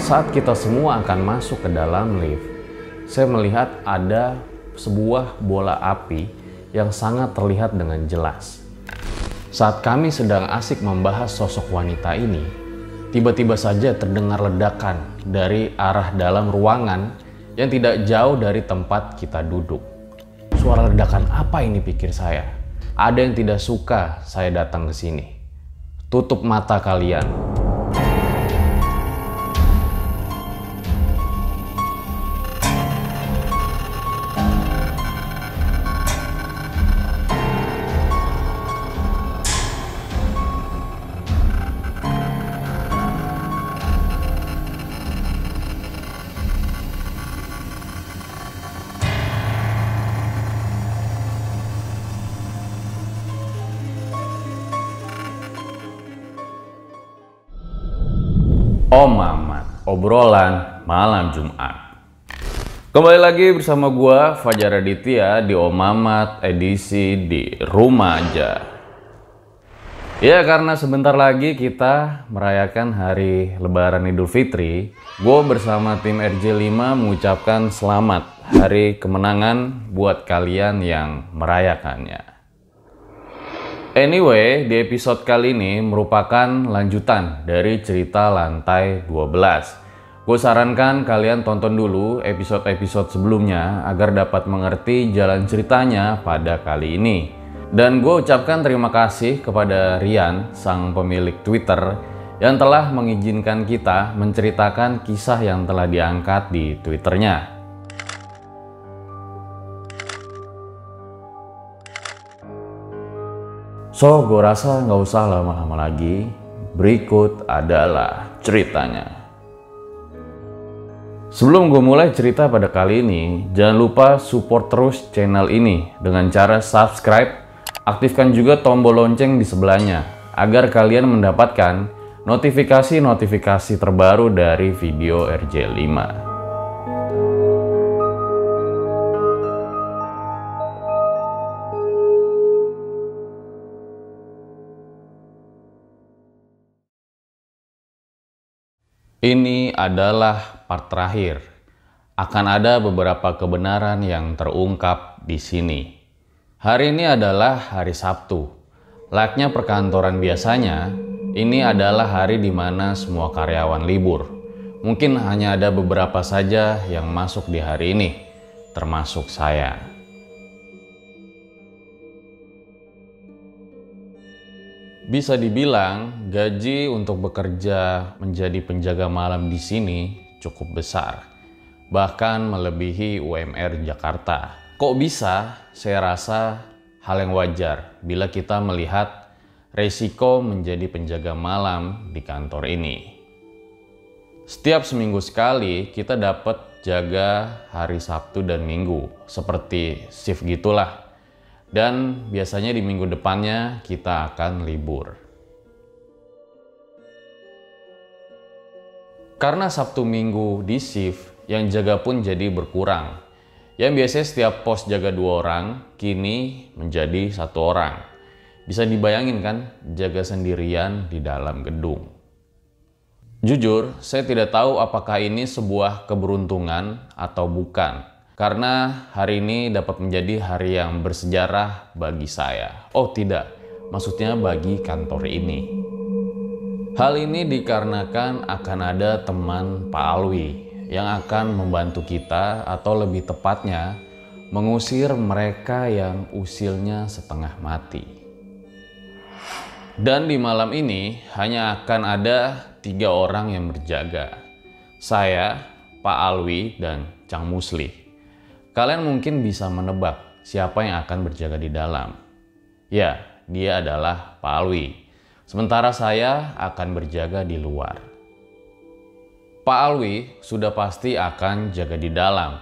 Saat kita semua akan masuk ke dalam lift, saya melihat ada sebuah bola api yang sangat terlihat dengan jelas. Saat kami sedang asik membahas sosok wanita ini, tiba-tiba saja terdengar ledakan dari arah dalam ruangan yang tidak jauh dari tempat kita duduk. Suara ledakan apa ini pikir saya? Ada yang tidak suka saya datang ke sini. Tutup mata kalian. Obrolan malam Jumat. Kembali lagi bersama gua Fajar Aditya di Om Mamat edisi di rumah aja. Ya karena sebentar lagi kita merayakan hari Lebaran Idul Fitri, gue bersama tim RJ5 mengucapkan selamat hari kemenangan buat kalian yang merayakannya. Anyway, di episode kali ini merupakan lanjutan dari cerita lantai 12. Gue sarankan kalian tonton dulu episode-episode sebelumnya agar dapat mengerti jalan ceritanya pada kali ini. Dan gue ucapkan terima kasih kepada Rian, sang pemilik Twitter, yang telah mengizinkan kita menceritakan kisah yang telah diangkat di Twitternya. So, gue rasa nggak usah lama-lama lagi. Berikut adalah ceritanya. Sebelum gue mulai cerita pada kali ini, jangan lupa support terus channel ini dengan cara subscribe, aktifkan juga tombol lonceng di sebelahnya agar kalian mendapatkan notifikasi-notifikasi terbaru dari video RJ5. Ini adalah part terakhir. Akan ada beberapa kebenaran yang terungkap di sini. Hari ini adalah hari Sabtu. Layaknya perkantoran biasanya, ini adalah hari di mana semua karyawan libur. Mungkin hanya ada beberapa saja yang masuk di hari ini, termasuk saya. Bisa dibilang gaji untuk bekerja menjadi penjaga malam di sini cukup besar, bahkan melebihi UMR Jakarta. Kok bisa? Saya rasa hal yang wajar bila kita melihat resiko menjadi penjaga malam di kantor ini. Setiap seminggu sekali kita dapat jaga hari Sabtu dan Minggu, seperti shift gitulah dan biasanya di minggu depannya kita akan libur. Karena Sabtu Minggu di shift, yang jaga pun jadi berkurang. Yang biasanya setiap pos jaga dua orang, kini menjadi satu orang. Bisa dibayangin kan, jaga sendirian di dalam gedung. Jujur, saya tidak tahu apakah ini sebuah keberuntungan atau bukan karena hari ini dapat menjadi hari yang bersejarah bagi saya. Oh tidak, maksudnya bagi kantor ini. Hal ini dikarenakan akan ada teman Pak Alwi yang akan membantu kita atau lebih tepatnya mengusir mereka yang usilnya setengah mati. Dan di malam ini hanya akan ada tiga orang yang berjaga. Saya, Pak Alwi, dan Cang Musli. Kalian mungkin bisa menebak siapa yang akan berjaga di dalam. Ya, dia adalah Pak Alwi. Sementara saya akan berjaga di luar. Pak Alwi sudah pasti akan jaga di dalam.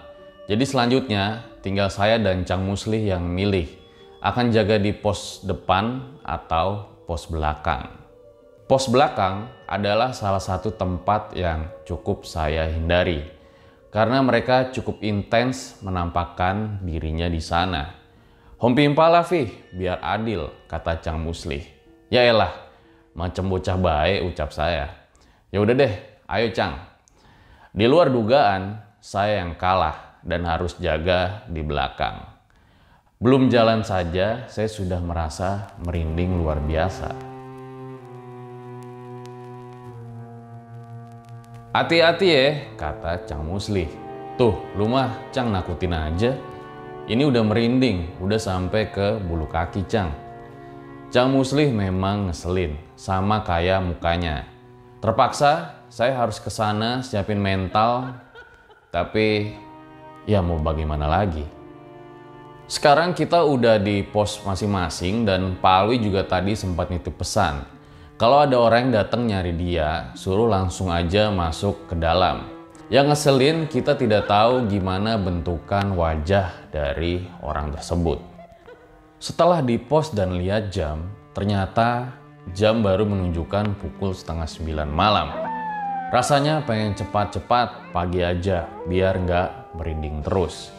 Jadi selanjutnya tinggal saya dan Cang Muslih yang milih akan jaga di pos depan atau pos belakang. Pos belakang adalah salah satu tempat yang cukup saya hindari karena mereka cukup intens menampakkan dirinya di sana. Hompi impala fi, biar adil, kata Cang Muslih. Ya elah, macam bocah baik ucap saya. Ya udah deh, ayo Cang. Di luar dugaan, saya yang kalah dan harus jaga di belakang. Belum jalan saja, saya sudah merasa merinding luar biasa. Hati-hati ya, kata Cang Musli. Tuh, lu mah Cang nakutin aja. Ini udah merinding, udah sampai ke bulu kaki Cang. Cang Musli memang ngeselin, sama kayak mukanya. Terpaksa saya harus ke sana siapin mental, tapi ya mau bagaimana lagi. Sekarang kita udah di pos masing-masing dan Pak Alwi juga tadi sempat nitip pesan. Kalau ada orang yang datang nyari dia, suruh langsung aja masuk ke dalam. Yang ngeselin kita tidak tahu gimana bentukan wajah dari orang tersebut. Setelah di pos dan lihat jam, ternyata jam baru menunjukkan pukul setengah sembilan malam. Rasanya pengen cepat-cepat pagi aja biar nggak merinding terus.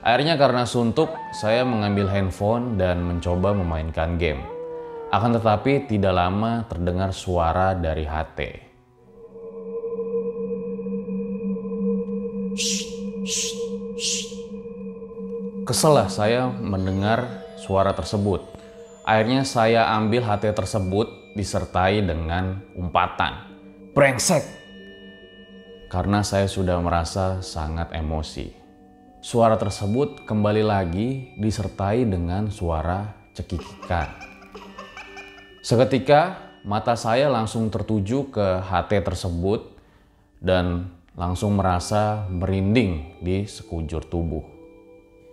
Akhirnya karena suntuk, saya mengambil handphone dan mencoba memainkan game. Akan tetapi tidak lama terdengar suara dari HT. Kesel lah saya mendengar suara tersebut. Akhirnya saya ambil HT tersebut disertai dengan umpatan. Brengsek! Karena saya sudah merasa sangat emosi. Suara tersebut kembali lagi disertai dengan suara cekikikan. Seketika mata saya langsung tertuju ke HT tersebut dan langsung merasa merinding di sekujur tubuh.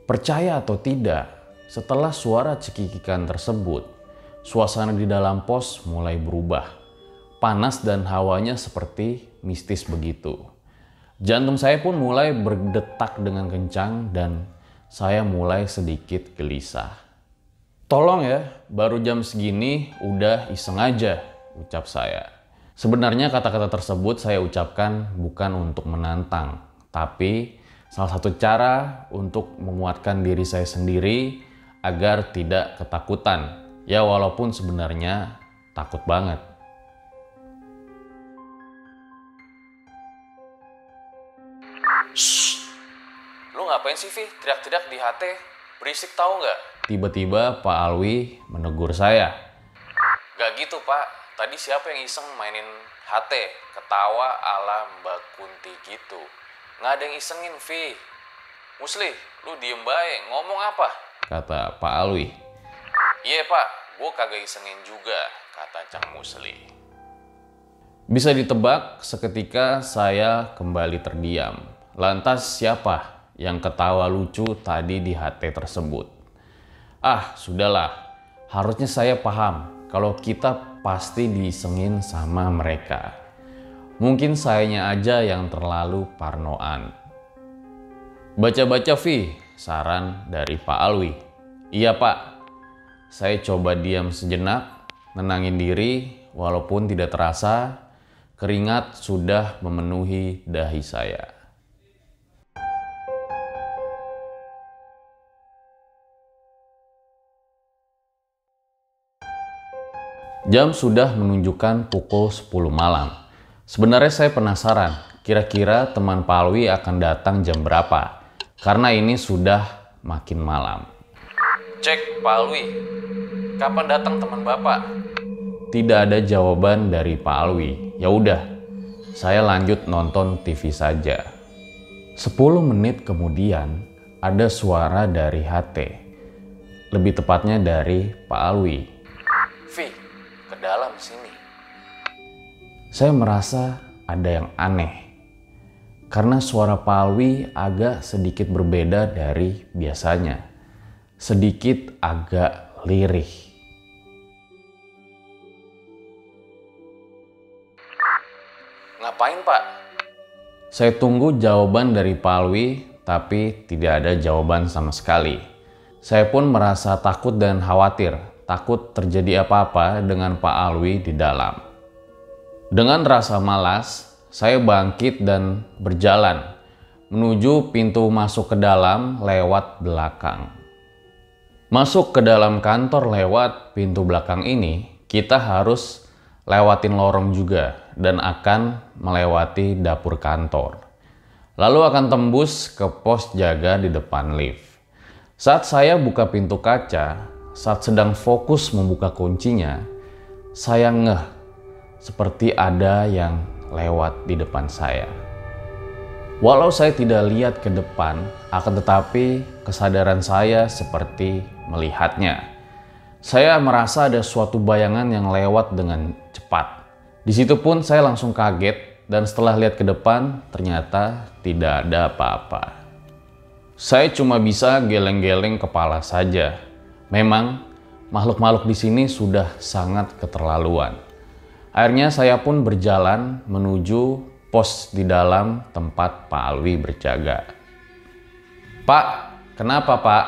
Percaya atau tidak, setelah suara cekikikan tersebut, suasana di dalam pos mulai berubah. Panas dan hawanya seperti mistis begitu. Jantung saya pun mulai berdetak dengan kencang dan saya mulai sedikit gelisah. Tolong ya, baru jam segini udah iseng aja, ucap saya. Sebenarnya kata-kata tersebut saya ucapkan bukan untuk menantang, tapi salah satu cara untuk menguatkan diri saya sendiri agar tidak ketakutan. Ya walaupun sebenarnya takut banget. Shh. Lu ngapain sih, Vi? Teriak-teriak di HT. Berisik tahu nggak? Tiba-tiba Pak Alwi menegur saya. Gak gitu, Pak. Tadi siapa yang iseng mainin HT? Ketawa ala Mbak Kunti gitu. Nggak ada yang isengin, Vi. Musli, lu diem baik. Ngomong apa? kata Pak Alwi. Iya pak, gue kagak isengin juga, kata Cang Musli. Bisa ditebak seketika saya kembali terdiam. Lantas siapa yang ketawa lucu tadi di HT tersebut? Ah, sudahlah. Harusnya saya paham kalau kita pasti diisengin sama mereka. Mungkin sayanya aja yang terlalu parnoan. Baca-baca Vi, saran dari Pak Alwi. Iya Pak, saya coba diam sejenak, menangin diri, walaupun tidak terasa, keringat sudah memenuhi dahi saya. Jam sudah menunjukkan pukul 10 malam. Sebenarnya saya penasaran, kira-kira teman Pak Alwi akan datang jam berapa? Karena ini sudah makin malam. Cek Pak Alwi, kapan datang teman Bapak? Tidak ada jawaban dari Pak Alwi. Ya udah, saya lanjut nonton TV saja. 10 menit kemudian ada suara dari HT. Lebih tepatnya dari Pak Alwi. Dalam sini. Saya merasa ada yang aneh karena suara Palwi agak sedikit berbeda dari biasanya. Sedikit agak lirih. Ngapain pak? Saya tunggu jawaban dari Palwi, tapi tidak ada jawaban sama sekali. Saya pun merasa takut dan khawatir, takut terjadi apa-apa dengan Pak Alwi di dalam. Dengan rasa malas, saya bangkit dan berjalan menuju pintu masuk ke dalam lewat belakang. Masuk ke dalam kantor lewat pintu belakang ini, kita harus lewatin lorong juga dan akan melewati dapur kantor. lalu akan tembus ke pos jaga di depan lift. Saat saya buka pintu kaca, saat sedang fokus membuka kuncinya, saya ngeh seperti ada yang lewat di depan saya. Walau saya tidak lihat ke depan, akan tetapi kesadaran saya seperti melihatnya. Saya merasa ada suatu bayangan yang lewat dengan cepat. Di situ pun saya langsung kaget dan setelah lihat ke depan ternyata tidak ada apa-apa. Saya cuma bisa geleng-geleng kepala saja. Memang makhluk-makhluk di sini sudah sangat keterlaluan. Akhirnya saya pun berjalan menuju pos di dalam tempat Pak Alwi berjaga. Pak, kenapa Pak?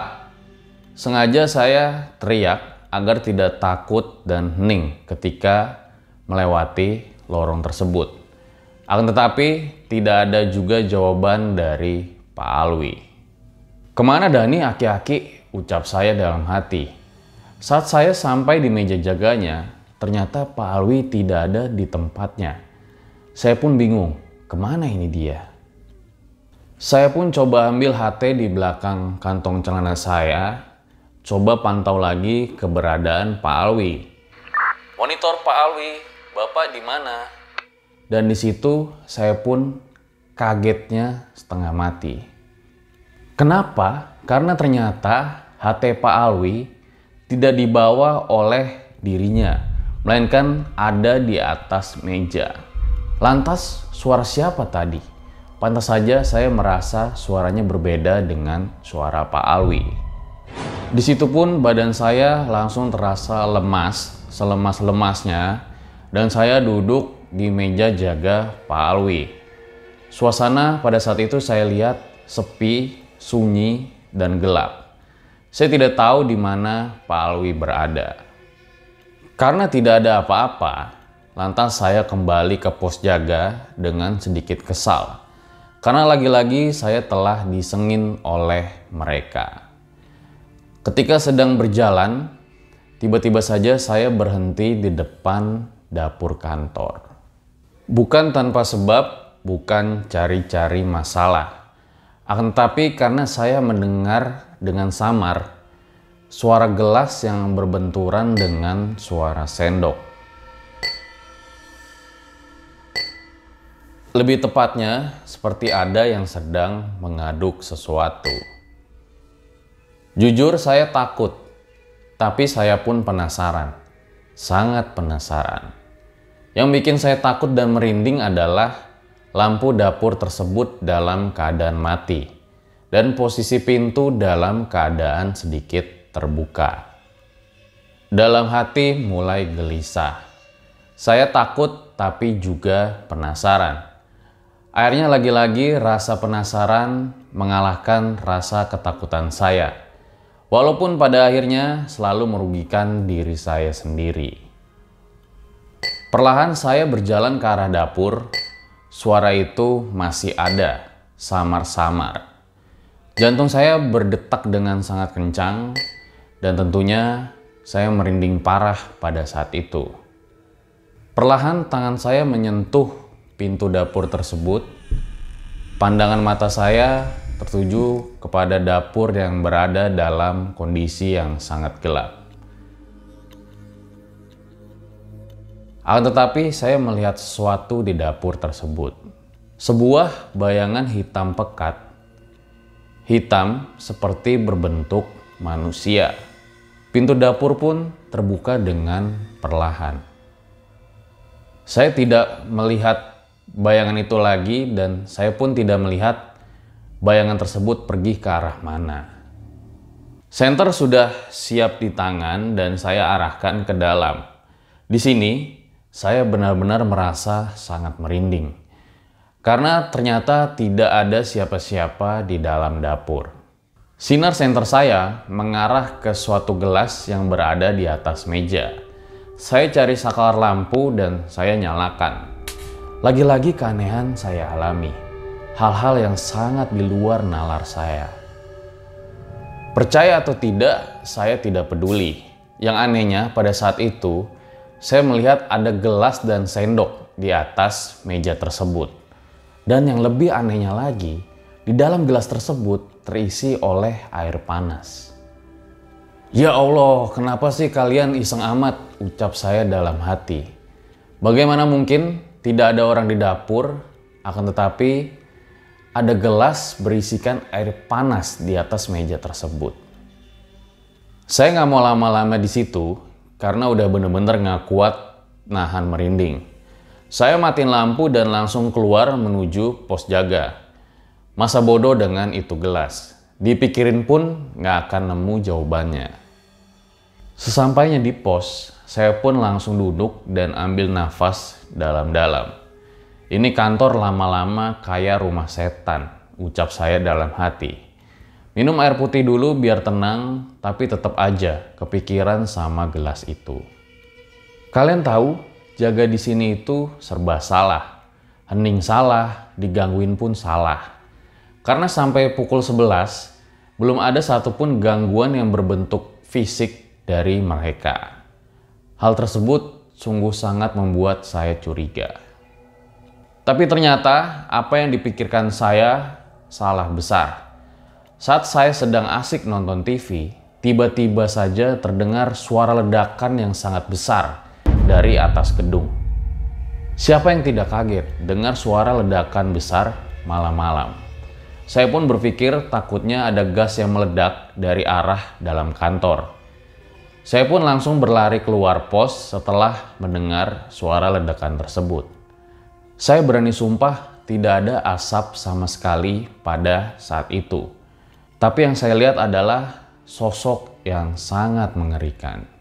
Sengaja saya teriak agar tidak takut dan hening ketika melewati lorong tersebut. Akan tetapi tidak ada juga jawaban dari Pak Alwi. Ke mana Dani aki-aki ucap saya dalam hati. Saat saya sampai di meja jaganya, ternyata Pak Alwi tidak ada di tempatnya. Saya pun bingung, ke mana ini dia? Saya pun coba ambil HT di belakang kantong celana saya Coba pantau lagi keberadaan Pak Alwi. Monitor Pak Alwi, Bapak di mana? Dan di situ saya pun kagetnya setengah mati. Kenapa? Karena ternyata HT Pak Alwi tidak dibawa oleh dirinya, melainkan ada di atas meja. Lantas suara siapa tadi? Pantas saja saya merasa suaranya berbeda dengan suara Pak Alwi. Di situ pun badan saya langsung terasa lemas, selemas-lemasnya, dan saya duduk di meja jaga Pak Alwi. Suasana pada saat itu saya lihat sepi, sunyi, dan gelap. Saya tidak tahu di mana Pak Alwi berada. Karena tidak ada apa-apa, lantas saya kembali ke pos jaga dengan sedikit kesal. Karena lagi-lagi saya telah disengin oleh mereka. Ketika sedang berjalan, tiba-tiba saja saya berhenti di depan dapur kantor. Bukan tanpa sebab, bukan cari-cari masalah. Akan tetapi karena saya mendengar dengan samar suara gelas yang berbenturan dengan suara sendok. Lebih tepatnya, seperti ada yang sedang mengaduk sesuatu. Jujur saya takut, tapi saya pun penasaran. Sangat penasaran. Yang bikin saya takut dan merinding adalah lampu dapur tersebut dalam keadaan mati dan posisi pintu dalam keadaan sedikit terbuka. Dalam hati mulai gelisah. Saya takut tapi juga penasaran. Akhirnya lagi-lagi rasa penasaran mengalahkan rasa ketakutan saya Walaupun pada akhirnya selalu merugikan diri saya sendiri. Perlahan saya berjalan ke arah dapur, suara itu masih ada, samar-samar. Jantung saya berdetak dengan sangat kencang, dan tentunya saya merinding parah pada saat itu. Perlahan tangan saya menyentuh pintu dapur tersebut. Pandangan mata saya tertuju kepada dapur yang berada dalam kondisi yang sangat gelap. Akan tetapi saya melihat sesuatu di dapur tersebut. Sebuah bayangan hitam pekat. Hitam seperti berbentuk manusia. Pintu dapur pun terbuka dengan perlahan. Saya tidak melihat bayangan itu lagi dan saya pun tidak melihat bayangan tersebut pergi ke arah mana. Senter sudah siap di tangan dan saya arahkan ke dalam. Di sini, saya benar-benar merasa sangat merinding. Karena ternyata tidak ada siapa-siapa di dalam dapur. Sinar senter saya mengarah ke suatu gelas yang berada di atas meja. Saya cari saklar lampu dan saya nyalakan. Lagi-lagi keanehan saya alami hal-hal yang sangat di luar nalar saya. Percaya atau tidak, saya tidak peduli. Yang anehnya, pada saat itu saya melihat ada gelas dan sendok di atas meja tersebut. Dan yang lebih anehnya lagi, di dalam gelas tersebut terisi oleh air panas. Ya Allah, kenapa sih kalian iseng amat? Ucap saya dalam hati. Bagaimana mungkin tidak ada orang di dapur, akan tetapi ada gelas berisikan air panas di atas meja tersebut. Saya nggak mau lama-lama di situ karena udah bener-bener nggak kuat nahan merinding. Saya matiin lampu dan langsung keluar menuju pos jaga. Masa bodoh dengan itu gelas. Dipikirin pun nggak akan nemu jawabannya. Sesampainya di pos, saya pun langsung duduk dan ambil nafas dalam-dalam. Ini kantor lama-lama kayak rumah setan, ucap saya dalam hati. Minum air putih dulu biar tenang, tapi tetap aja kepikiran sama gelas itu. Kalian tahu, jaga di sini itu serba salah. Hening salah, digangguin pun salah. Karena sampai pukul 11, belum ada satupun gangguan yang berbentuk fisik dari mereka. Hal tersebut sungguh sangat membuat saya curiga. Tapi ternyata apa yang dipikirkan saya salah besar. Saat saya sedang asik nonton TV, tiba-tiba saja terdengar suara ledakan yang sangat besar dari atas gedung. Siapa yang tidak kaget dengar suara ledakan besar malam-malam? Saya pun berpikir takutnya ada gas yang meledak dari arah dalam kantor. Saya pun langsung berlari keluar pos setelah mendengar suara ledakan tersebut. Saya berani sumpah tidak ada asap sama sekali pada saat itu. Tapi yang saya lihat adalah sosok yang sangat mengerikan.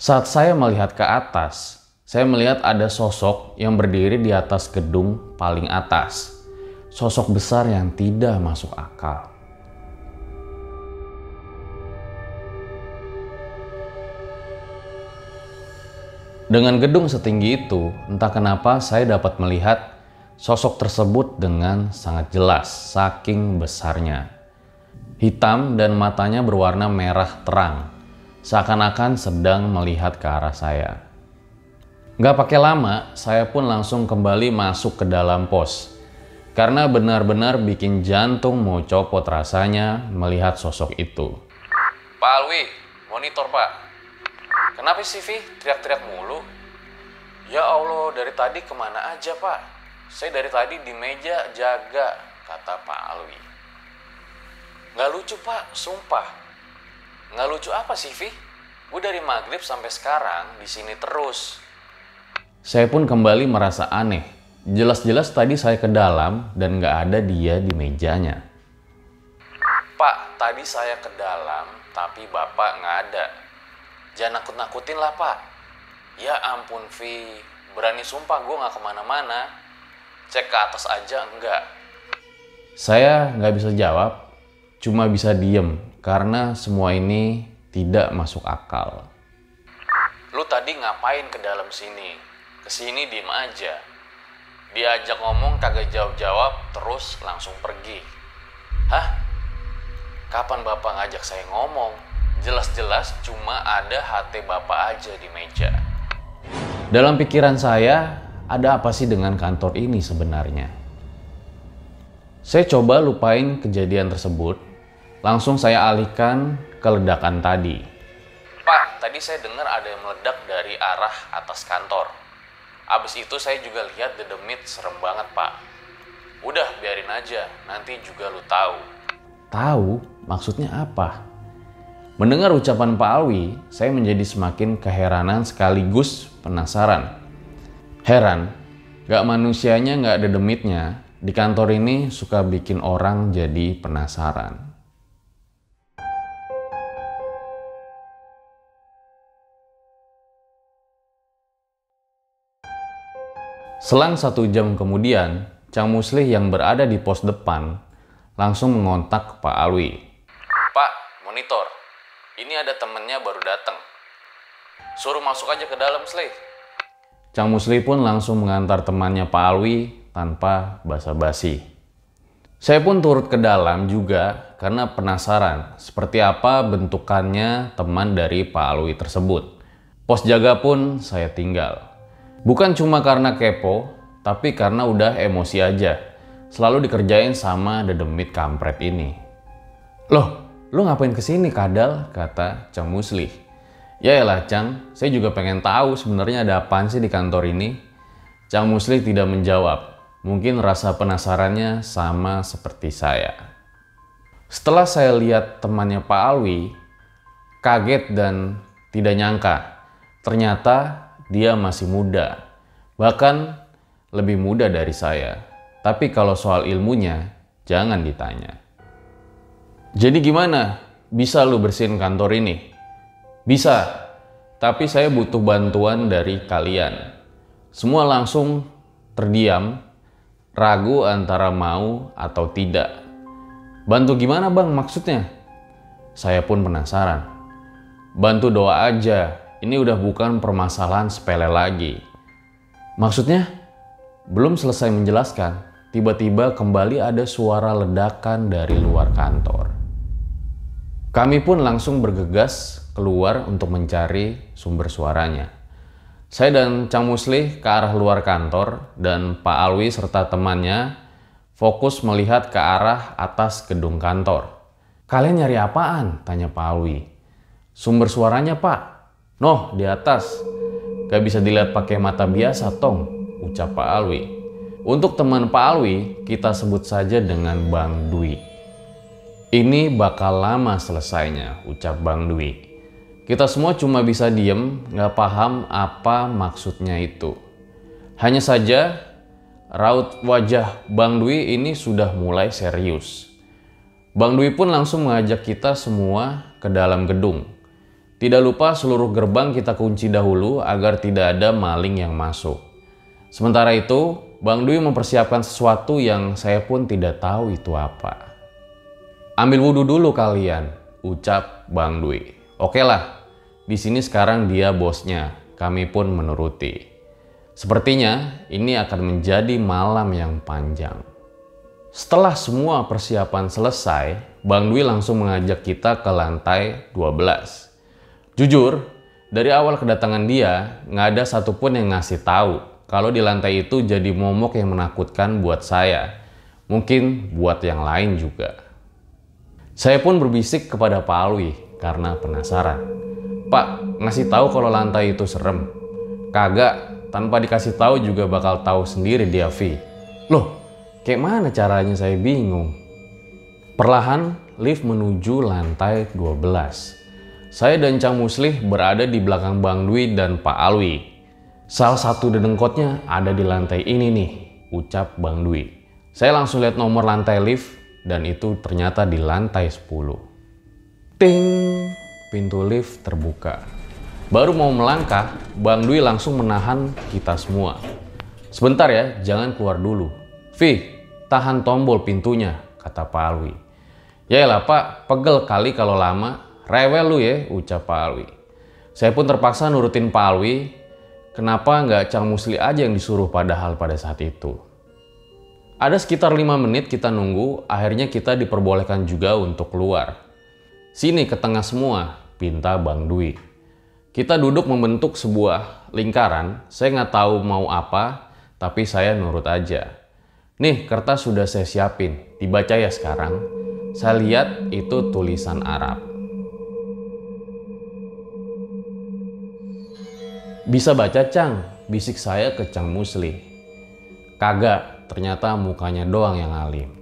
Saat saya melihat ke atas, saya melihat ada sosok yang berdiri di atas gedung paling atas. Sosok besar yang tidak masuk akal. Dengan gedung setinggi itu, entah kenapa saya dapat melihat sosok tersebut dengan sangat jelas, saking besarnya. Hitam dan matanya berwarna merah terang, seakan-akan sedang melihat ke arah saya. Gak pakai lama, saya pun langsung kembali masuk ke dalam pos. Karena benar-benar bikin jantung mau copot rasanya melihat sosok itu. Pak Alwi, monitor pak. Kenapa sih Vi teriak-teriak mulu? Ya Allah, dari tadi ke mana aja pak? Saya dari tadi di meja jaga, kata Pak Alwi. Nggak lucu pak, sumpah. Nggak lucu apa sih Vi? Gue dari maghrib sampai sekarang di sini terus. Saya pun kembali merasa aneh. Jelas-jelas tadi saya ke dalam dan nggak ada dia di mejanya. Pak, tadi saya ke dalam, tapi bapak nggak ada. Jangan nakut-nakutin lah pak. Ya ampun Vi, berani sumpah gue gak ke mana-mana. Cek ke atas aja enggak. Saya nggak bisa jawab, cuma bisa diem karena semua ini tidak masuk akal. Lu tadi ngapain ke dalam sini? Ke sini diem aja. Diajak ngomong kagak jawab-jawab terus langsung pergi. Hah? Kapan bapak ngajak saya ngomong? Jelas-jelas cuma ada HT bapak aja di meja. Dalam pikiran saya, ada apa sih dengan kantor ini sebenarnya? Saya coba lupain kejadian tersebut, langsung saya alihkan ke ledakan tadi. Pak, tadi saya dengar ada yang meledak dari arah atas kantor. Abis itu saya juga lihat The Demit serem banget, Pak. Udah, biarin aja. Nanti juga lu tahu. Tahu? Maksudnya apa? Mendengar ucapan Pak Alwi, saya menjadi semakin keheranan sekaligus penasaran. Heran, gak manusianya gak ada demitnya, di kantor ini suka bikin orang jadi penasaran. Selang satu jam kemudian, Cang Muslih yang berada di pos depan langsung mengontak Pak Alwi. Pak, monitor. Ini ada temennya baru datang. Suruh masuk aja ke dalam, Slay. Cang Musli pun langsung mengantar temannya Pak Alwi tanpa basa-basi. Saya pun turut ke dalam juga karena penasaran seperti apa bentukannya teman dari Pak Alwi tersebut. Pos jaga pun saya tinggal. Bukan cuma karena kepo, tapi karena udah emosi aja. Selalu dikerjain sama dedemit kampret ini. Loh, lu ngapain ke sini kadal? Kata Cang Musli. Ya elah Cang, saya juga pengen tahu sebenarnya ada apaan sih di kantor ini. Cang Musli tidak menjawab. Mungkin rasa penasarannya sama seperti saya. Setelah saya lihat temannya Pak Alwi, kaget dan tidak nyangka. Ternyata dia masih muda. Bahkan lebih muda dari saya. Tapi kalau soal ilmunya, jangan ditanya. Jadi gimana? Bisa lu bersihin kantor ini? Bisa, tapi saya butuh bantuan dari kalian. Semua langsung terdiam, ragu antara mau atau tidak. Bantu gimana bang maksudnya? Saya pun penasaran. Bantu doa aja, ini udah bukan permasalahan sepele lagi. Maksudnya? Belum selesai menjelaskan, tiba-tiba kembali ada suara ledakan dari luar kantor. Kami pun langsung bergegas keluar untuk mencari sumber suaranya. Saya dan Cang Musli ke arah luar kantor dan Pak Alwi serta temannya fokus melihat ke arah atas gedung kantor. Kalian nyari apaan? Tanya Pak Alwi. Sumber suaranya pak. Noh di atas. Gak bisa dilihat pakai mata biasa tong, ucap Pak Alwi. Untuk teman Pak Alwi, kita sebut saja dengan Bang Dwi. Ini bakal lama selesainya, ucap Bang Dwi. Kita semua cuma bisa diem, gak paham apa maksudnya itu. Hanya saja, raut wajah Bang Dwi ini sudah mulai serius. Bang Dwi pun langsung mengajak kita semua ke dalam gedung. Tidak lupa seluruh gerbang kita kunci dahulu agar tidak ada maling yang masuk. Sementara itu, Bang Dwi mempersiapkan sesuatu yang saya pun tidak tahu itu apa. Ambil wudhu dulu kalian, ucap Bang Dwi. Oke lah, di sini sekarang dia bosnya, kami pun menuruti. Sepertinya ini akan menjadi malam yang panjang. Setelah semua persiapan selesai, Bang Dwi langsung mengajak kita ke lantai 12. Jujur, dari awal kedatangan dia, nggak ada satupun yang ngasih tahu kalau di lantai itu jadi momok yang menakutkan buat saya. Mungkin buat yang lain juga. Saya pun berbisik kepada Pak Alwi karena penasaran. Pak, ngasih tahu kalau lantai itu serem. Kagak, tanpa dikasih tahu juga bakal tahu sendiri dia Vi. Loh, kayak mana caranya saya bingung. Perlahan lift menuju lantai 12. Saya dan Cang Muslih berada di belakang Bang Dwi dan Pak Alwi. Salah satu dedengkotnya ada di lantai ini nih, ucap Bang Dwi. Saya langsung lihat nomor lantai lift dan itu ternyata di lantai 10. Ting, pintu lift terbuka. Baru mau melangkah, Bang Dwi langsung menahan kita semua. Sebentar ya, jangan keluar dulu. Vi, tahan tombol pintunya, kata Pak Alwi. Yaelah pak, pegel kali kalau lama, Rewel lu ya, ucap Pak Alwi. Saya pun terpaksa nurutin Pak Alwi, kenapa nggak Cang Musli aja yang disuruh padahal pada saat itu. Ada sekitar lima menit kita nunggu, akhirnya kita diperbolehkan juga untuk keluar. Sini ke tengah semua, pinta Bang Dwi. Kita duduk membentuk sebuah lingkaran, saya nggak tahu mau apa, tapi saya nurut aja. Nih, kertas sudah saya siapin, dibaca ya sekarang. Saya lihat itu tulisan Arab. Bisa baca Cang, bisik saya ke Cang Musli. Kagak, ternyata mukanya doang yang alim.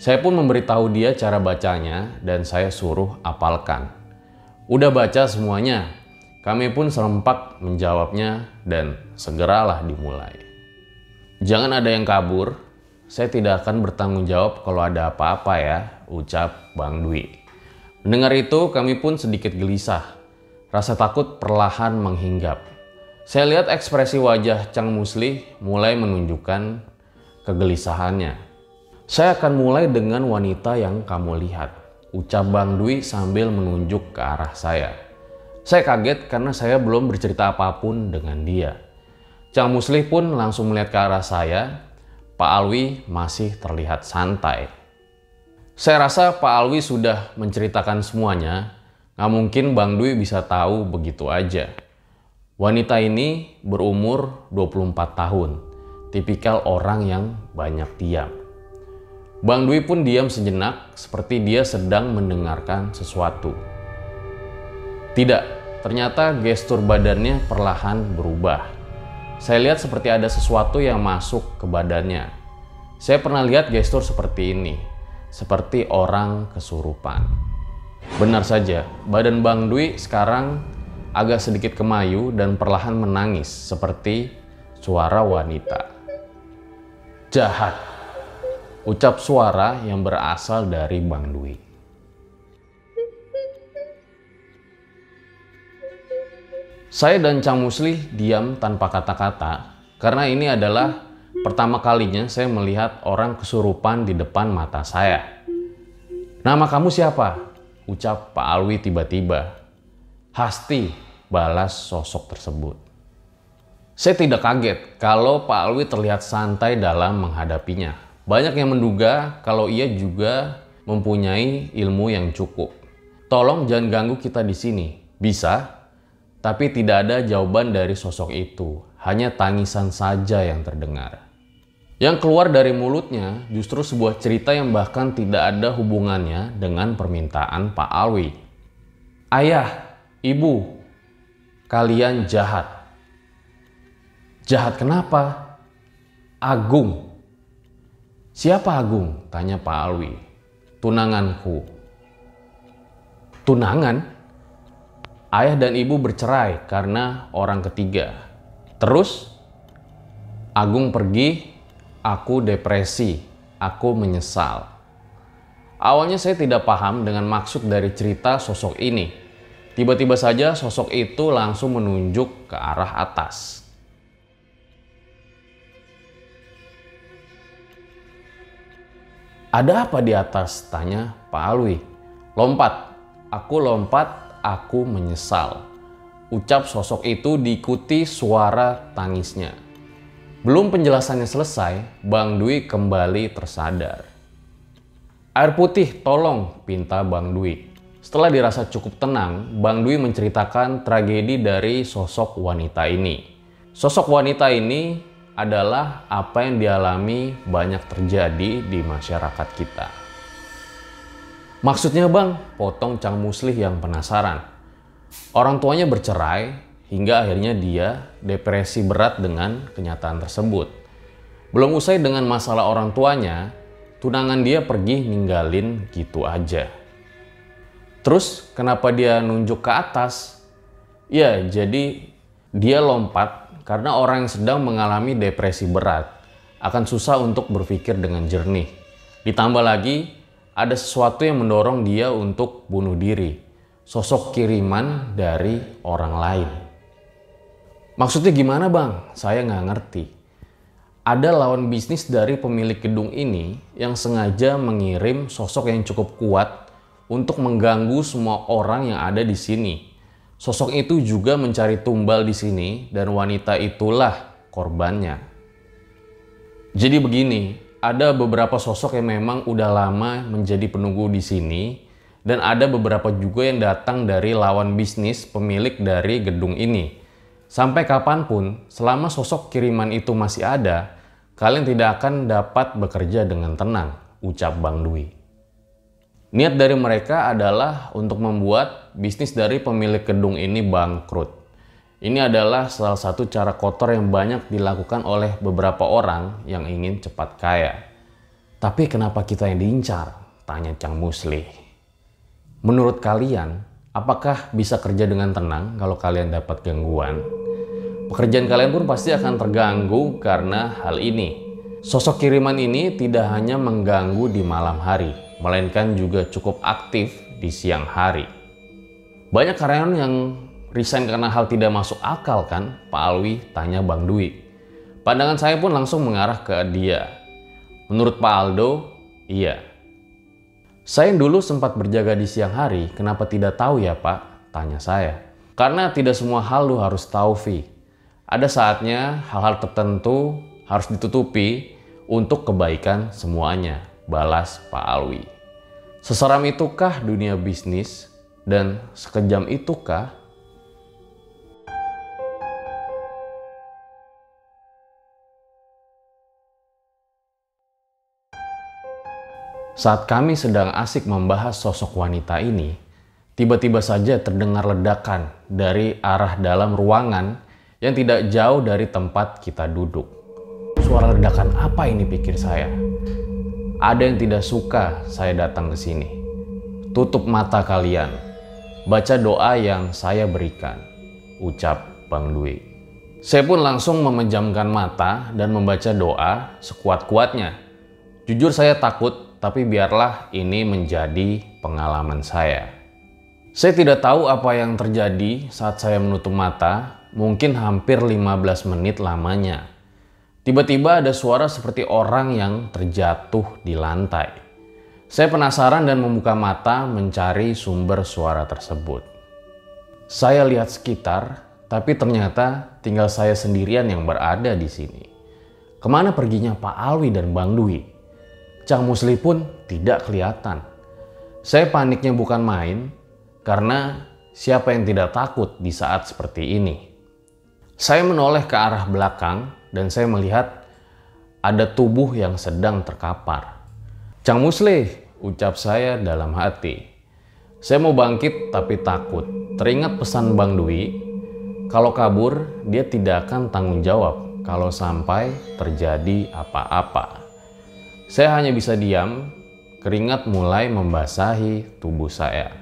Saya pun memberitahu dia cara bacanya dan saya suruh apalkan. Udah baca semuanya, kami pun serempak menjawabnya dan segeralah dimulai. Jangan ada yang kabur, saya tidak akan bertanggung jawab kalau ada apa-apa ya, ucap Bang Dwi. Mendengar itu kami pun sedikit gelisah. Rasa takut perlahan menghinggap. Saya lihat ekspresi wajah Cang Musli mulai menunjukkan kegelisahannya. Saya akan mulai dengan wanita yang kamu lihat, ucap Bang Dwi sambil menunjuk ke arah saya. Saya kaget karena saya belum bercerita apa pun dengan dia. Cang Musli pun langsung melihat ke arah saya. Pak Alwi masih terlihat santai. Saya rasa Pak Alwi sudah menceritakan semuanya. Nggak mungkin Bang Dwi bisa tahu begitu aja. Wanita ini berumur 24 tahun. tipikal orang yang banyak diam. Bang Dwi pun diam sejenak seperti dia sedang mendengarkan sesuatu. Tidak, ternyata gestur badannya perlahan berubah. Saya lihat seperti ada sesuatu yang masuk ke badannya. Saya pernah lihat gestur seperti ini, seperti orang kesurupan. Benar saja, badan Bang Dwi sekarang agak sedikit kemayu dan perlahan menangis seperti suara wanita. Jahat ucap suara yang berasal dari Bang Dwi. Saya dan Cang Musli diam tanpa kata-kata karena ini adalah pertama kalinya saya melihat orang kesurupan di depan mata saya. Nama kamu siapa? Ucap Pak Alwi tiba-tiba. Hasti balas sosok tersebut. Saya tidak kaget kalau Pak Alwi terlihat santai dalam menghadapinya. Banyak yang menduga kalau ia juga mempunyai ilmu yang cukup. Tolong jangan ganggu kita di sini. Bisa, tapi tidak ada jawaban dari sosok itu. Hanya tangisan saja yang terdengar. Yang keluar dari mulutnya justru sebuah cerita yang bahkan tidak ada hubungannya dengan permintaan Pak Alwi. Ayah, ibu, kalian jahat. Jahat kenapa? Agung, Siapa Agung? Tanya Pak Alwi. Tunanganku. Tunangan? Ayah dan ibu bercerai karena orang ketiga. Terus, Agung pergi, aku depresi, aku menyesal. Awalnya saya tidak paham dengan maksud dari cerita sosok ini. Tiba-tiba saja sosok itu langsung menunjuk ke arah atas. Ada apa di atas? Tanya Pak Alwi. Lompat. Aku lompat, aku menyesal. Ucap sosok itu diikuti suara tangisnya. Belum penjelasannya selesai, Bang Dwi kembali tersadar. Air putih, tolong, pinta Bang Dwi. Setelah dirasa cukup tenang, Bang Dwi menceritakan tragedi dari sosok wanita ini. Sosok wanita ini adalah apa yang dialami banyak terjadi di masyarakat kita. Maksudnya bang, potong Cang Muslih yang penasaran. Orang tuanya bercerai hingga akhirnya dia depresi berat dengan kenyataan tersebut. Belum usai dengan masalah orang tuanya, tunangan dia pergi ninggalin gitu aja. Terus kenapa dia nunjuk ke atas? Ya, jadi dia lompat karena orang yang sedang mengalami depresi berat akan susah untuk berpikir dengan jernih. Ditambah lagi, ada sesuatu yang mendorong dia untuk bunuh diri. Sosok kiriman dari orang lain. Maksudnya gimana bang? Saya nggak ngerti. Ada lawan bisnis dari pemilik gedung ini yang sengaja mengirim sosok yang cukup kuat untuk mengganggu semua orang yang ada di sini Sosok itu juga mencari tumbal di sini dan wanita itulah korbannya. Jadi begini, ada beberapa sosok yang memang udah lama menjadi penunggu di sini dan ada beberapa juga yang datang dari lawan bisnis pemilik dari gedung ini. Sampai kapan pun, selama sosok kiriman itu masih ada, kalian tidak akan dapat bekerja dengan tenang, ucap Bang Dwi. Niat dari mereka adalah untuk membuat bisnis dari pemilik gedung ini bangkrut. Ini adalah salah satu cara kotor yang banyak dilakukan oleh beberapa orang yang ingin cepat kaya. Tapi kenapa kita yang diincar? Tanya Cang Musli. Menurut kalian, apakah bisa kerja dengan tenang kalau kalian dapat gangguan? Pekerjaan kalian pun pasti akan terganggu karena hal ini. Sosok kiriman ini tidak hanya mengganggu di malam hari, melainkan juga cukup aktif di siang hari. Banyak karyawan yang resign karena hal tidak masuk akal kan? Pak Alwi tanya Bang Dwi. Pandangan saya pun langsung mengarah ke dia. Menurut Pak Aldo, iya. Saya dulu sempat berjaga di siang hari, kenapa tidak tahu ya Pak? Tanya saya. Karena tidak semua hal lu harus tahu, Vi. Ada saatnya hal-hal tertentu harus ditutupi untuk kebaikan semuanya balas Pak Alwi. Seseram itukah dunia bisnis dan sekejam itukah Saat kami sedang asik membahas sosok wanita ini, tiba-tiba saja terdengar ledakan dari arah dalam ruangan yang tidak jauh dari tempat kita duduk. Suara ledakan apa ini pikir saya? Ada yang tidak suka saya datang ke sini. Tutup mata kalian. Baca doa yang saya berikan. Ucap Bang Dwi. Saya pun langsung memejamkan mata dan membaca doa sekuat-kuatnya. Jujur saya takut, tapi biarlah ini menjadi pengalaman saya. Saya tidak tahu apa yang terjadi saat saya menutup mata, mungkin hampir 15 menit lamanya. Tiba-tiba ada suara seperti orang yang terjatuh di lantai. Saya penasaran dan membuka mata mencari sumber suara tersebut. Saya lihat sekitar, tapi ternyata tinggal saya sendirian yang berada di sini. Ke mana perginya Pak Alwi dan Bang Dwi? Cang Musli pun tidak kelihatan. Saya paniknya bukan main, karena siapa yang tidak takut di saat seperti ini? Saya menoleh ke arah belakang dan saya melihat ada tubuh yang sedang terkapar. Cang Musli, ucap saya dalam hati. Saya mau bangkit tapi takut. Teringat pesan Bang Dwi, kalau kabur dia tidak akan tanggung jawab kalau sampai terjadi apa-apa. Saya hanya bisa diam, keringat mulai membasahi tubuh saya.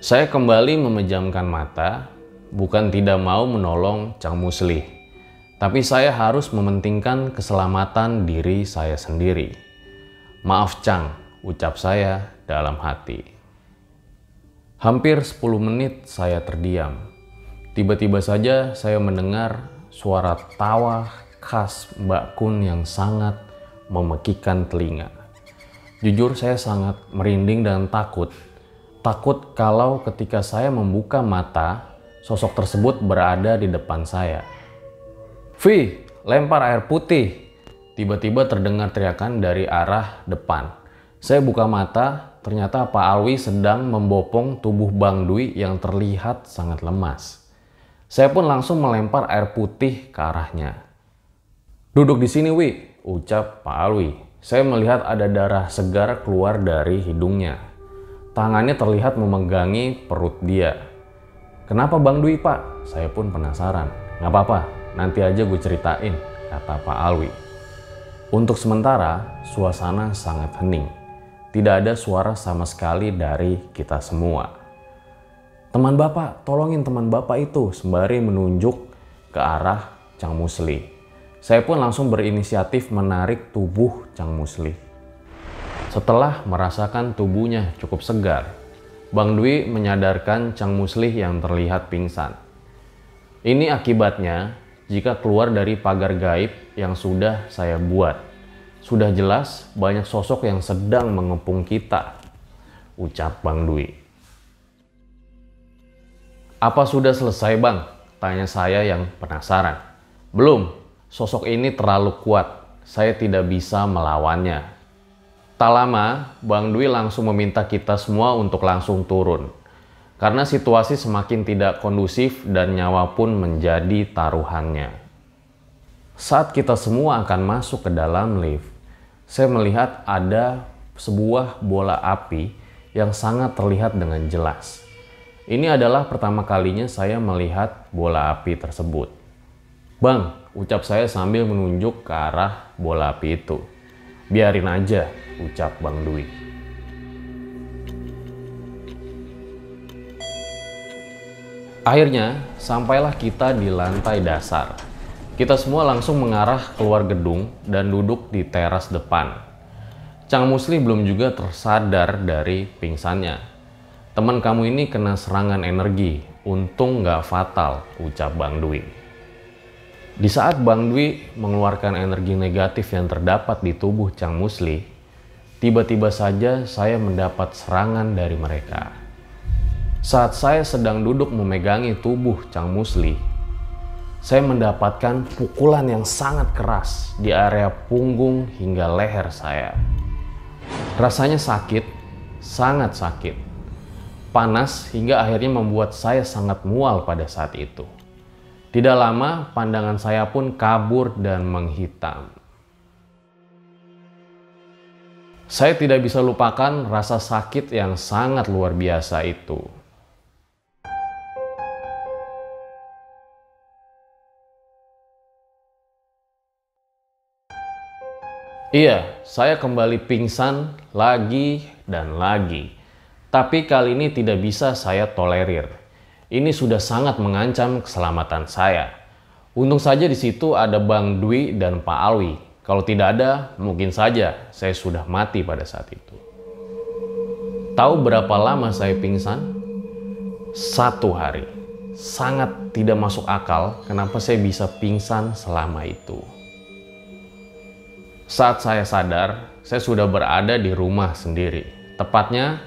Saya kembali memejamkan mata bukan tidak mau menolong Cang Musli, tapi saya harus mementingkan keselamatan diri saya sendiri. Maaf Cang, ucap saya dalam hati. Hampir 10 menit saya terdiam. Tiba-tiba saja saya mendengar suara tawa khas Mbak Kun yang sangat memekikan telinga. Jujur saya sangat merinding dan takut. Takut kalau ketika saya membuka mata, Sosok tersebut berada di depan saya. Vi, lempar air putih. Tiba-tiba terdengar teriakan dari arah depan. Saya buka mata, ternyata Pak Alwi sedang membopong tubuh Bang Dwi yang terlihat sangat lemas. Saya pun langsung melempar air putih ke arahnya. Duduk di sini, Wi, ucap Pak Alwi. Saya melihat ada darah segar keluar dari hidungnya. Tangannya terlihat memegangi perut dia. Kenapa Bang Dwi Pak? Saya pun penasaran. Gak apa-apa, nanti aja gue ceritain, kata Pak Alwi. Untuk sementara, suasana sangat hening. Tidak ada suara sama sekali dari kita semua. Teman Bapak, tolongin teman Bapak itu sembari menunjuk ke arah Cang Musli. Saya pun langsung berinisiatif menarik tubuh Cang Musli. Setelah merasakan tubuhnya cukup segar, Bang Dwi menyadarkan Cang Muslih yang terlihat pingsan. Ini akibatnya jika keluar dari pagar gaib yang sudah saya buat. Sudah jelas banyak sosok yang sedang mengepung kita, ucap Bang Dwi. Apa sudah selesai bang? Tanya saya yang penasaran. Belum, sosok ini terlalu kuat. Saya tidak bisa melawannya, Tak lama, Bang Dwi langsung meminta kita semua untuk langsung turun. Karena situasi semakin tidak kondusif dan nyawa pun menjadi taruhannya. Saat kita semua akan masuk ke dalam lift, saya melihat ada sebuah bola api yang sangat terlihat dengan jelas. Ini adalah pertama kalinya saya melihat bola api tersebut. Bang, ucap saya sambil menunjuk ke arah bola api itu. Biarin aja, ucap Bang Dwi. Akhirnya, sampailah kita di lantai dasar. Kita semua langsung mengarah keluar gedung dan duduk di teras depan. Cang Musli belum juga tersadar dari pingsannya. Teman kamu ini kena serangan energi, untung nggak fatal, ucap Bang Dwi. Di saat Bang Dwi mengeluarkan energi negatif yang terdapat di tubuh Cang Musli, Tiba-tiba saja saya mendapat serangan dari mereka. Saat saya sedang duduk memegangi tubuh Cang Musli, saya mendapatkan pukulan yang sangat keras di area punggung hingga leher saya. Rasanya sakit, sangat sakit. Panas hingga akhirnya membuat saya sangat mual pada saat itu. Tidak lama, pandangan saya pun kabur dan menghitam. Saya tidak bisa lupakan rasa sakit yang sangat luar biasa itu. Iya, saya kembali pingsan lagi dan lagi. Tapi kali ini tidak bisa saya tolerir. Ini sudah sangat mengancam keselamatan saya. Untung saja di situ ada Bang Dwi dan Pak Alwi. Kalau tidak ada, mungkin saja saya sudah mati pada saat itu. Tahu berapa lama saya pingsan? Satu hari. Sangat tidak masuk akal kenapa saya bisa pingsan selama itu. Saat saya sadar, saya sudah berada di rumah sendiri, tepatnya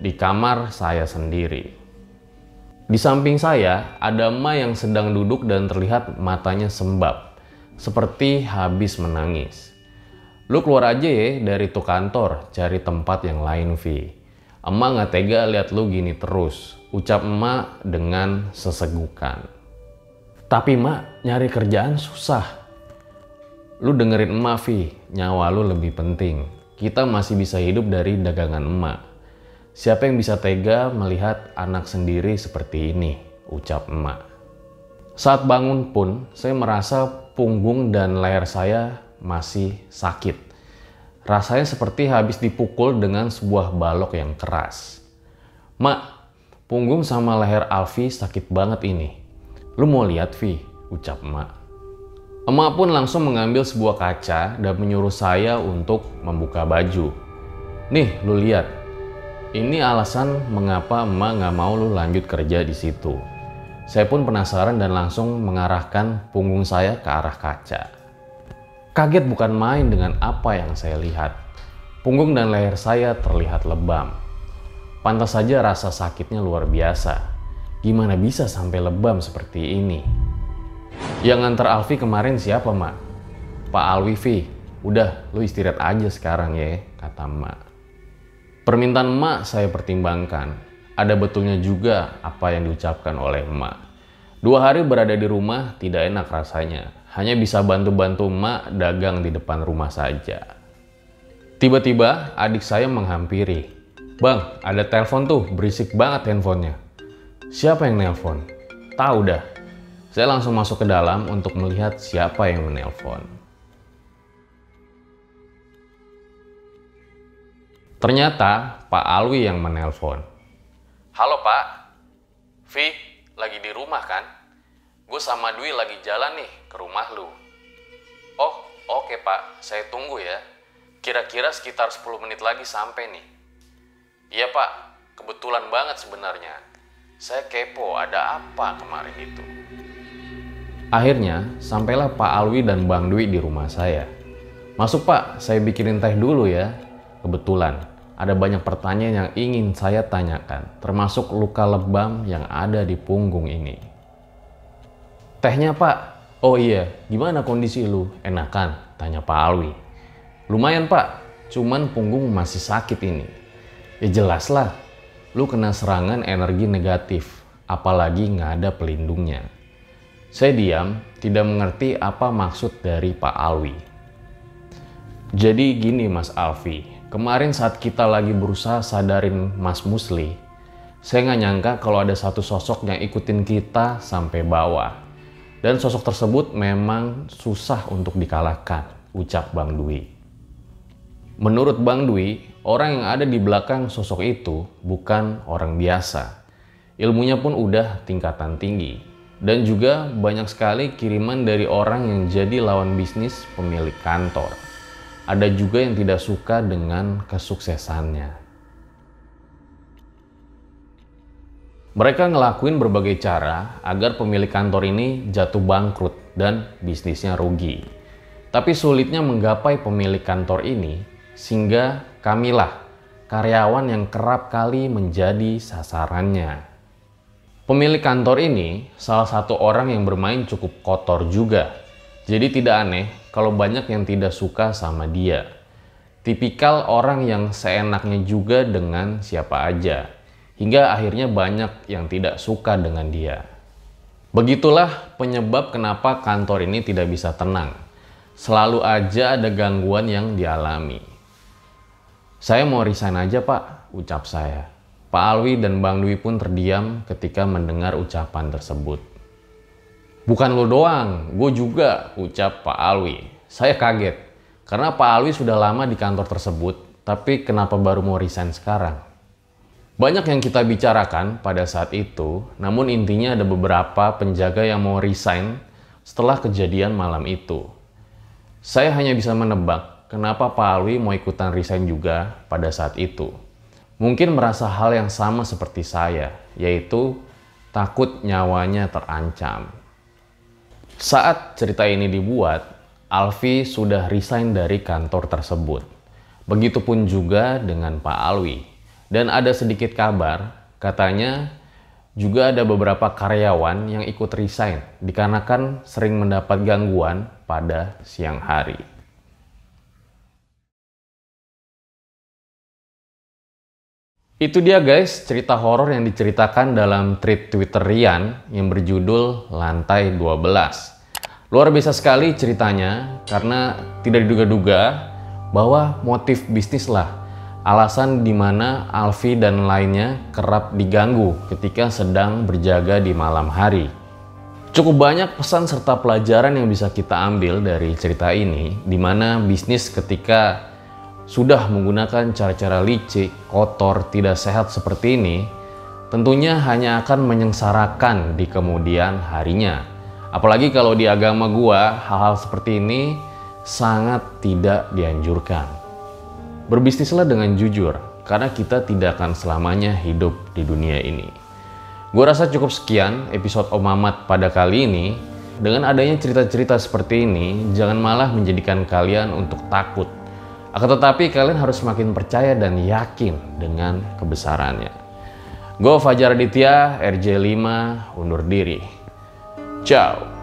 di kamar saya sendiri. Di samping saya ada Ma yang sedang duduk dan terlihat matanya sembab, seperti habis menangis. Lu keluar aja ya dari tuh kantor, cari tempat yang lain, Vi. Emak gak tega lihat lu gini terus, ucap emak dengan sesegukan. Tapi mak, nyari kerjaan susah, Lu dengerin emak, Vi. Nyawa lu lebih penting. Kita masih bisa hidup dari dagangan emak. Siapa yang bisa tega melihat anak sendiri seperti ini? Ucap emak. Saat bangun pun, saya merasa punggung dan leher saya masih sakit. Rasanya seperti habis dipukul dengan sebuah balok yang keras. Mak, punggung sama leher Alfi sakit banget ini. Lu mau lihat, Vi? Ucap emak. Emak pun langsung mengambil sebuah kaca dan menyuruh saya untuk membuka baju. Nih, lu lihat. Ini alasan mengapa emak nggak mau lu lanjut kerja di situ. Saya pun penasaran dan langsung mengarahkan punggung saya ke arah kaca. Kaget bukan main dengan apa yang saya lihat. Punggung dan leher saya terlihat lebam. Pantas saja rasa sakitnya luar biasa. Gimana bisa sampai lebam seperti ini? Yang nganter Alfi kemarin siapa, Mak? Pak Alwi, Vi. Udah, lu istirahat aja sekarang ya, kata Mak. Permintaan Mak saya pertimbangkan. Ada betulnya juga apa yang diucapkan oleh Mak. Dua hari berada di rumah tidak enak rasanya. Hanya bisa bantu-bantu Mak dagang di depan rumah saja. Tiba-tiba adik saya menghampiri. Bang, ada telepon tuh, berisik banget handphonenya. Siapa yang nelpon? Tahu dah, saya langsung masuk ke dalam untuk melihat siapa yang menelpon. Ternyata Pak Alwi yang menelpon. Halo Pak, Vi lagi di rumah kan? Gue sama Dwi lagi jalan nih ke rumah lu. Oh, oke okay, Pak, saya tunggu ya. Kira-kira sekitar 10 menit lagi sampai nih. Iya Pak, kebetulan banget sebenarnya. Saya kepo ada apa kemarin itu. Akhirnya, sampailah Pak Alwi dan Bang Dwi di rumah saya. Masuk Pak, saya bikinin teh dulu ya. Kebetulan, ada banyak pertanyaan yang ingin saya tanyakan, termasuk luka lebam yang ada di punggung ini. Tehnya Pak, oh iya, gimana kondisi lu? Enakan? Tanya Pak Alwi. Lumayan Pak, cuman punggung masih sakit ini. Ya jelas lah, lu kena serangan energi negatif, apalagi nggak ada pelindungnya. Saya diam, tidak mengerti apa maksud dari Pak Alwi. Jadi gini Mas Alfi, kemarin saat kita lagi berusaha sadarin Mas Musli, saya nggak nyangka kalau ada satu sosok yang ikutin kita sampai bawah. Dan sosok tersebut memang susah untuk dikalahkan, ucap Bang Dwi. Menurut Bang Dwi, orang yang ada di belakang sosok itu bukan orang biasa. Ilmunya pun udah tingkatan tinggi, dan juga banyak sekali kiriman dari orang yang jadi lawan bisnis pemilik kantor. Ada juga yang tidak suka dengan kesuksesannya. Mereka ngelakuin berbagai cara agar pemilik kantor ini jatuh bangkrut dan bisnisnya rugi. Tapi sulitnya menggapai pemilik kantor ini sehingga kamilah karyawan yang kerap kali menjadi sasarannya. Pemilik kantor ini salah satu orang yang bermain cukup kotor juga. Jadi tidak aneh kalau banyak yang tidak suka sama dia. Tipikal orang yang seenaknya juga dengan siapa aja. Hingga akhirnya banyak yang tidak suka dengan dia. Begitulah penyebab kenapa kantor ini tidak bisa tenang. Selalu aja ada gangguan yang dialami. Saya mau resign aja pak, ucap saya. Pak Alwi dan Bang Dwi pun terdiam ketika mendengar ucapan tersebut. Bukan lo doang, gue juga, ucap Pak Alwi. Saya kaget, karena Pak Alwi sudah lama di kantor tersebut, tapi kenapa baru mau resign sekarang? Banyak yang kita bicarakan pada saat itu, namun intinya ada beberapa penjaga yang mau resign setelah kejadian malam itu. Saya hanya bisa menebak kenapa Pak Alwi mau ikutan resign juga pada saat itu. Mungkin merasa hal yang sama seperti saya, yaitu takut nyawanya terancam. Saat cerita ini dibuat, Alfi sudah resign dari kantor tersebut. Begitupun juga dengan Pak Alwi. Dan ada sedikit kabar, katanya juga ada beberapa karyawan yang ikut resign dikarenakan sering mendapat gangguan pada siang hari. Itu dia guys, cerita horor yang diceritakan dalam tweet Twitter Rian yang berjudul Lantai 12. Luar biasa sekali ceritanya karena tidak diduga-duga bahwa motif bisnis lah alasan di mana Alfi dan lainnya kerap diganggu ketika sedang berjaga di malam hari. Cukup banyak pesan serta pelajaran yang bisa kita ambil dari cerita ini, di mana bisnis ketika sudah menggunakan cara-cara licik, kotor, tidak sehat seperti ini, tentunya hanya akan menyengsarakan di kemudian harinya. Apalagi kalau di agama gua, hal-hal seperti ini sangat tidak dianjurkan. Berbisnislah dengan jujur, karena kita tidak akan selamanya hidup di dunia ini. Gua rasa cukup sekian episode Om Mamat pada kali ini. Dengan adanya cerita-cerita seperti ini, jangan malah menjadikan kalian untuk takut akan tetapi kalian harus semakin percaya dan yakin dengan kebesarannya. Gue Fajar Aditya, RJ5, undur diri. Ciao.